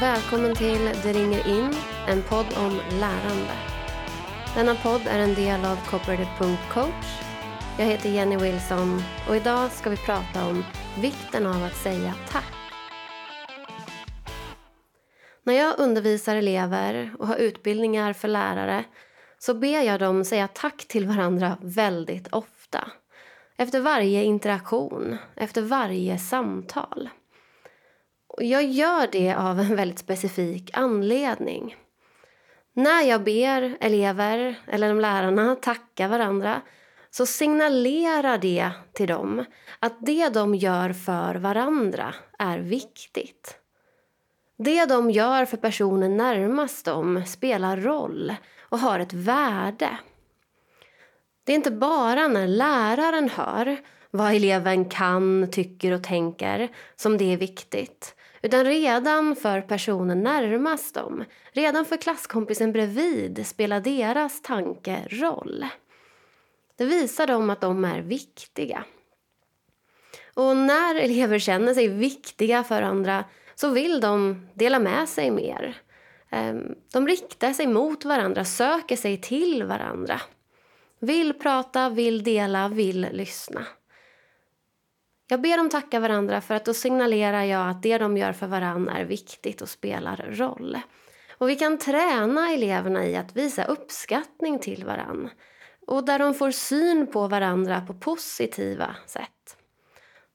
Välkommen till Det ringer in, en podd om lärande. Denna podd är en del av Cooperative.coach. Jag heter Jenny Wilson och idag ska vi prata om vikten av att säga tack. När jag undervisar elever och har utbildningar för lärare så ber jag dem säga tack till varandra väldigt ofta. Efter varje interaktion, efter varje samtal. Och jag gör det av en väldigt specifik anledning. När jag ber elever eller de lärarna tacka varandra så signalerar det till dem att det de gör för varandra är viktigt. Det de gör för personen närmast dem spelar roll och har ett värde. Det är inte bara när läraren hör vad eleven kan, tycker och tänker som det är viktigt. Utan redan för personen närmast dem, redan för klasskompisen bredvid spelar deras tanke roll. Det visar dem att de är viktiga. Och när elever känner sig viktiga för andra så vill de dela med sig mer. Ehm, de riktar sig mot varandra, söker sig till varandra. Vill prata, vill dela, vill lyssna. Jag ber dem tacka varandra för att då signalerar jag att det de gör för varandra är viktigt och spelar roll. Och vi kan träna eleverna i att visa uppskattning till varandra och där de får syn på varandra på positiva sätt.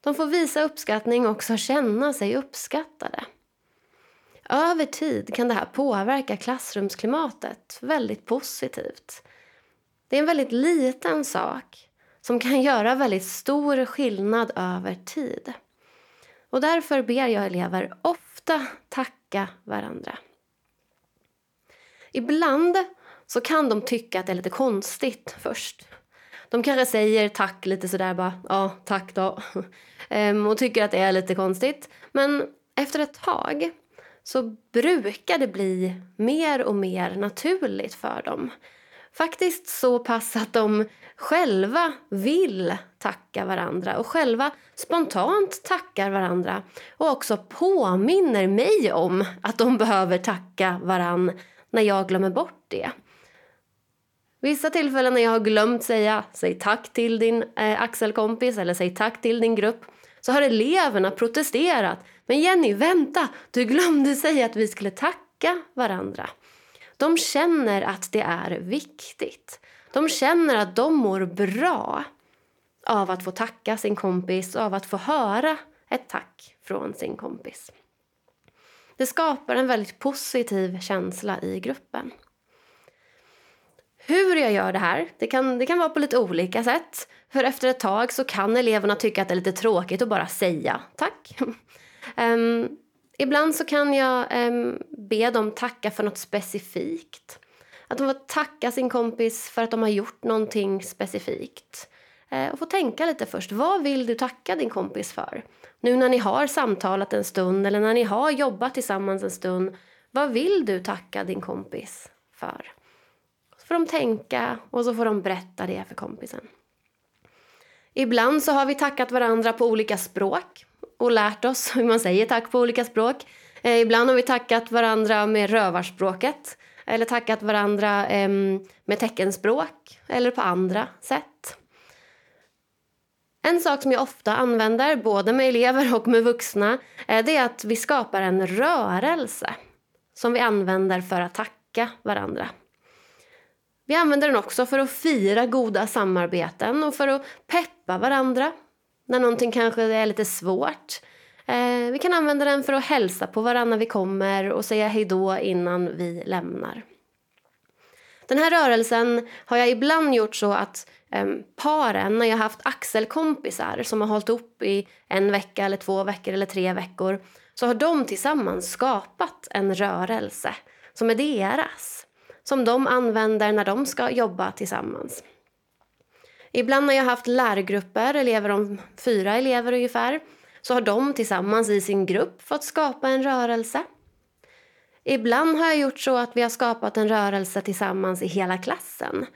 De får visa uppskattning och också känna sig uppskattade. Över tid kan det här påverka klassrumsklimatet väldigt positivt. Det är en väldigt liten sak som kan göra väldigt stor skillnad över tid. Och därför ber jag elever ofta tacka varandra. Ibland så kan de tycka att det är lite konstigt först. De kanske säger tack lite sådär bara, ja tack då. Ehm, och tycker att det är lite konstigt. Men efter ett tag så brukar det bli mer och mer naturligt för dem. Faktiskt så pass att de själva vill tacka varandra och själva spontant tackar varandra och också påminner mig om att de behöver tacka varann när jag glömmer bort det. Vissa tillfällen när jag har glömt säga säg tack till din eh, axelkompis eller säg tack till din grupp så har eleverna protesterat. Men Jenny, vänta! Du glömde säga att vi skulle tacka varandra. De känner att det är viktigt. De känner att de mår bra av att få tacka sin kompis och av att få höra ett tack från sin kompis. Det skapar en väldigt positiv känsla i gruppen. Hur jag gör det här det kan, det kan vara på lite olika sätt. För efter ett tag så kan eleverna tycka att det är lite tråkigt att bara säga tack. Um, ibland så kan jag um, be dem tacka för något specifikt. Att de får tacka sin kompis för att de har gjort någonting specifikt. Uh, och få tänka lite först. Vad vill du tacka din kompis för? Nu när ni har samtalat en stund eller när ni har jobbat tillsammans en stund. Vad vill du tacka din kompis för? Så får de tänka och så får de berätta det för kompisen. Ibland så har vi tackat varandra på olika språk och lärt oss hur man säger tack på olika språk. Eh, ibland har vi tackat varandra med rövarspråket eller tackat varandra eh, med teckenspråk eller på andra sätt. En sak som jag ofta använder, både med elever och med vuxna, eh, det är att vi skapar en rörelse som vi använder för att tacka varandra. Vi använder den också för att fira goda samarbeten och för att peppa varandra när någonting kanske är lite svårt. Eh, vi kan använda den för att hälsa på varandra när vi kommer och säga hej då innan vi lämnar. Den här rörelsen har jag ibland gjort så att eh, paren, när jag haft axelkompisar som har hållit upp i en vecka eller två veckor eller tre veckor så har de tillsammans skapat en rörelse som är deras som de använder när de ska jobba tillsammans. Ibland när jag haft lärgrupper, elever om fyra elever ungefär, så har de tillsammans i sin grupp fått skapa en rörelse. Ibland har jag gjort så att vi har skapat en rörelse tillsammans i hela klassen.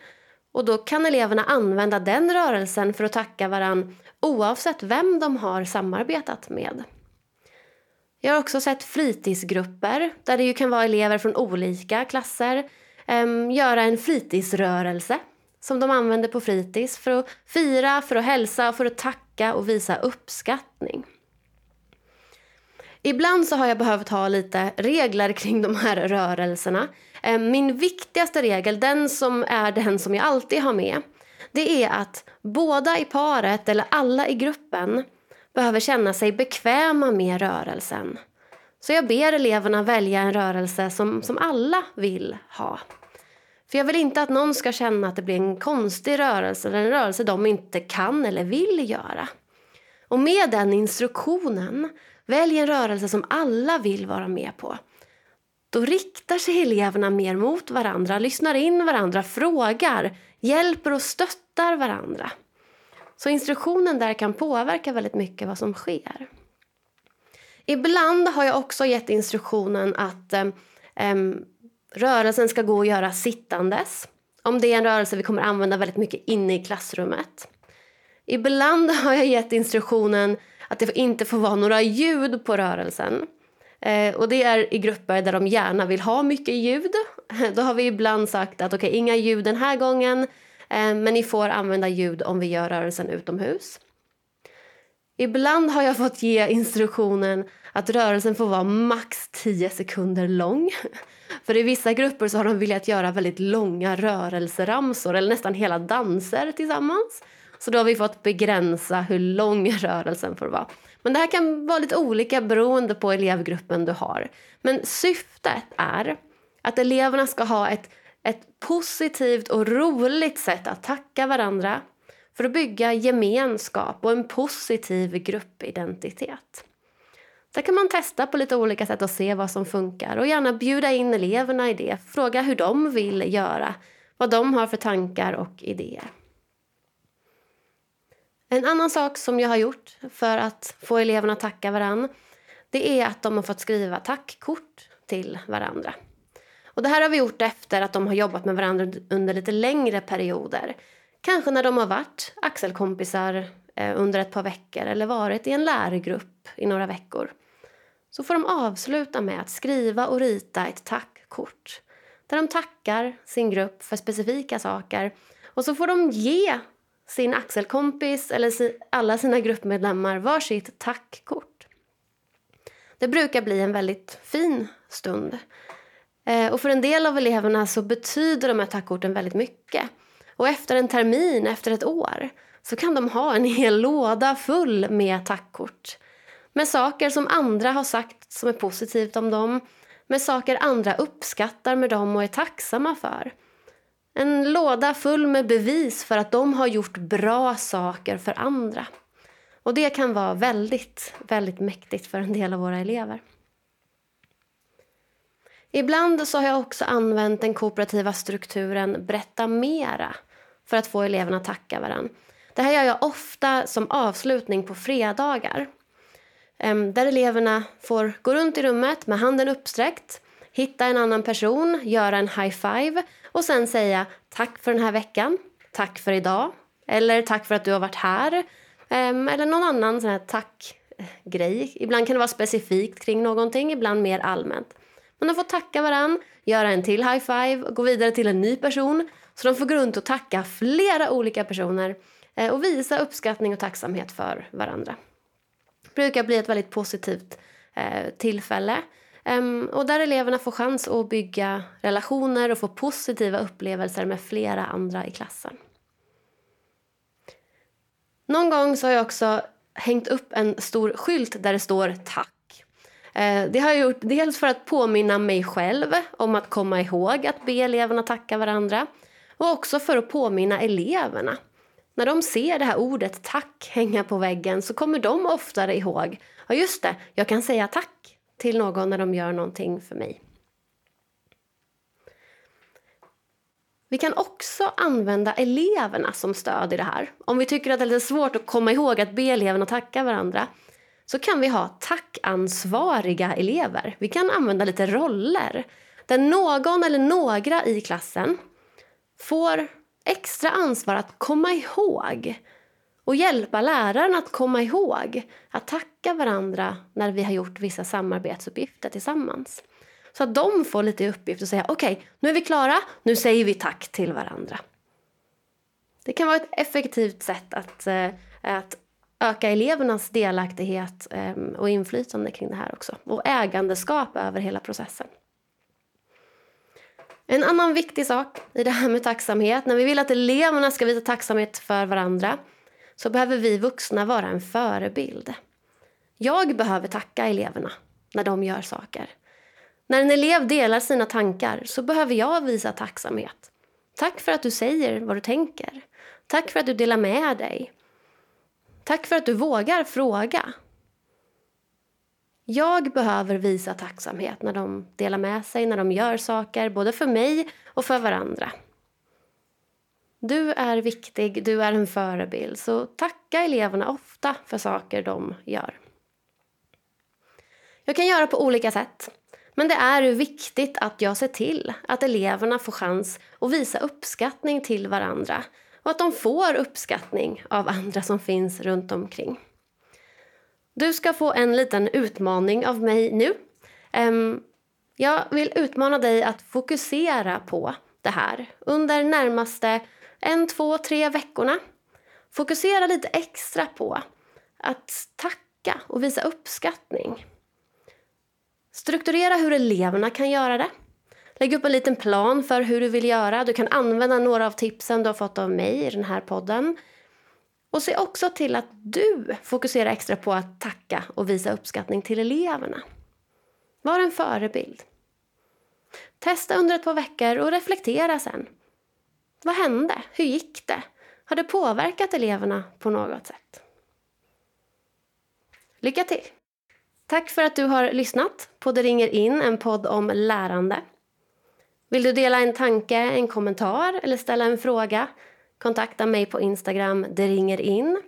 Och då kan eleverna använda den rörelsen för att tacka varann oavsett vem de har samarbetat med. Jag har också sett fritidsgrupper där det ju kan vara elever från olika klasser um, göra en fritidsrörelse som de använder på fritids för att fira, för att hälsa, för att tacka och visa uppskattning. Ibland så har jag behövt ha lite regler kring de här rörelserna. Eh, min viktigaste regel, den som är den som jag alltid har med, det är att båda i paret eller alla i gruppen behöver känna sig bekväma med rörelsen. Så jag ber eleverna välja en rörelse som, som alla vill ha. För jag vill inte att någon ska känna att det blir en konstig rörelse eller en rörelse de inte kan eller vill göra. Och med den instruktionen, välj en rörelse som alla vill vara med på. Då riktar sig eleverna mer mot varandra, lyssnar in varandra, frågar, hjälper och stöttar varandra. Så instruktionen där kan påverka väldigt mycket vad som sker. Ibland har jag också gett instruktionen att eh, rörelsen ska gå att göra sittandes. Om det är en rörelse vi kommer använda väldigt mycket inne i klassrummet. Ibland har jag gett instruktionen att det inte får vara några ljud på rörelsen. Eh, och det är i grupper där de gärna vill ha mycket ljud. Då har vi ibland sagt att okej, okay, inga ljud den här gången, eh, men ni får använda ljud om vi gör rörelsen utomhus. Ibland har jag fått ge instruktionen att rörelsen får vara max 10 sekunder lång. För i vissa grupper så har de velat göra väldigt långa rörelseramsor eller nästan hela danser tillsammans. Så då har vi fått begränsa hur lång rörelsen får vara. Men det här kan vara lite olika beroende på elevgruppen du har. Men syftet är att eleverna ska ha ett, ett positivt och roligt sätt att tacka varandra för att bygga gemenskap och en positiv gruppidentitet. Där kan man testa på lite olika sätt och se vad som funkar och gärna bjuda in eleverna i det. Fråga hur de vill göra, vad de har för tankar och idéer. En annan sak som jag har gjort för att få eleverna att tacka varann det är att de har fått skriva tackkort till varandra. Och det här har vi gjort efter att de har jobbat med varandra under lite längre perioder. Kanske när de har varit axelkompisar eh, under ett par veckor eller varit i en lärgrupp i några veckor. Så får de avsluta med att skriva och rita ett tackkort där de tackar sin grupp för specifika saker och så får de ge sin axelkompis eller alla sina gruppmedlemmar varsitt tackkort. Det brukar bli en väldigt fin stund. Eh, och för en del av eleverna så betyder de här tackkorten väldigt mycket. Och efter en termin, efter ett år, så kan de ha en hel låda full med tackkort. Med saker som andra har sagt som är positivt om dem, med saker andra uppskattar med dem och är tacksamma för. En låda full med bevis för att de har gjort bra saker för andra. Och det kan vara väldigt, väldigt mäktigt för en del av våra elever. Ibland så har jag också använt den kooperativa strukturen Berätta mera för att få eleverna att tacka varandra. Det här gör jag ofta som avslutning på fredagar. Ehm, där eleverna får gå runt i rummet med handen uppsträckt, hitta en annan person, göra en high five och sen säga tack för den här veckan, tack för idag eller tack för att du har varit här ehm, eller någon annan sån här tackgrej. Ibland kan det vara specifikt kring någonting, ibland mer allmänt. Men de får tacka varann, göra en till high five och gå vidare till en ny person. Så de får gå runt och tacka flera olika personer eh, och visa uppskattning och tacksamhet för varandra. Det brukar bli ett väldigt positivt eh, tillfälle ehm, och där eleverna får chans att bygga relationer och få positiva upplevelser med flera andra i klassen. Någon gång så har jag också hängt upp en stor skylt där det står tack Eh, det har jag gjort dels för att påminna mig själv om att komma ihåg att be eleverna tacka varandra och också för att påminna eleverna. När de ser det här ordet tack hänga på väggen så kommer de oftare ihåg ja just det, jag kan säga tack till någon när de gör någonting för mig. Vi kan också använda eleverna som stöd i det här. Om vi tycker att det är lite svårt att komma ihåg att be eleverna tacka varandra så kan vi ha tackansvariga elever. Vi kan använda lite roller där någon eller några i klassen får extra ansvar att komma ihåg och hjälpa läraren att komma ihåg att tacka varandra när vi har gjort vissa samarbetsuppgifter tillsammans. Så att de får lite uppgift att säga okej, okay, nu är vi klara, nu säger vi tack till varandra. Det kan vara ett effektivt sätt att, eh, att öka elevernas delaktighet ehm, och inflytande kring det här också. Och ägandeskap över hela processen. En annan viktig sak i det här med tacksamhet, när vi vill att eleverna ska visa tacksamhet för varandra så behöver vi vuxna vara en förebild. Jag behöver tacka eleverna när de gör saker. När en elev delar sina tankar så behöver jag visa tacksamhet. Tack för att du säger vad du tänker. Tack för att du delar med dig. Tack för att du vågar fråga. Jag behöver visa tacksamhet när de delar med sig, när de gör saker, både för mig och för varandra. Du är viktig, du är en förebild, så tacka eleverna ofta för saker de gör. Jag kan göra på olika sätt. Men det är viktigt att jag ser till att eleverna får chans att visa uppskattning till varandra och att de får uppskattning av andra som finns runt omkring. Du ska få en liten utmaning av mig nu. Jag vill utmana dig att fokusera på det här under närmaste en, två, tre veckorna. Fokusera lite extra på att tacka och visa uppskattning. Strukturera hur eleverna kan göra det. Lägg upp en liten plan för hur du vill göra. Du kan använda några av tipsen du har fått av mig i den här podden. Och se också till att du fokuserar extra på att tacka och visa uppskattning till eleverna. Var en förebild. Testa under ett par veckor och reflektera sen. Vad hände? Hur gick det? Har det påverkat eleverna på något sätt? Lycka till! Tack för att du har lyssnat på Det ringer in, en podd om lärande. Vill du dela en tanke, en kommentar eller ställa en fråga? Kontakta mig på Instagram, det ringer in.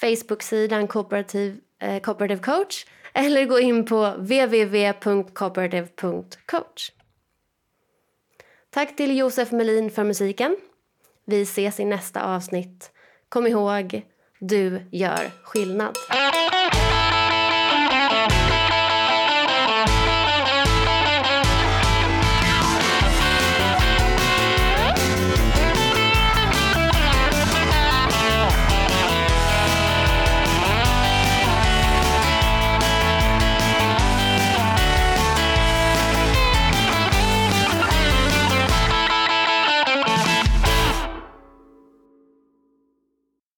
Facebook-sidan Cooperative, eh, Cooperative Coach eller gå in på www.cooperative.coach. Tack till Josef Melin för musiken. Vi ses i nästa avsnitt. Kom ihåg, du gör skillnad.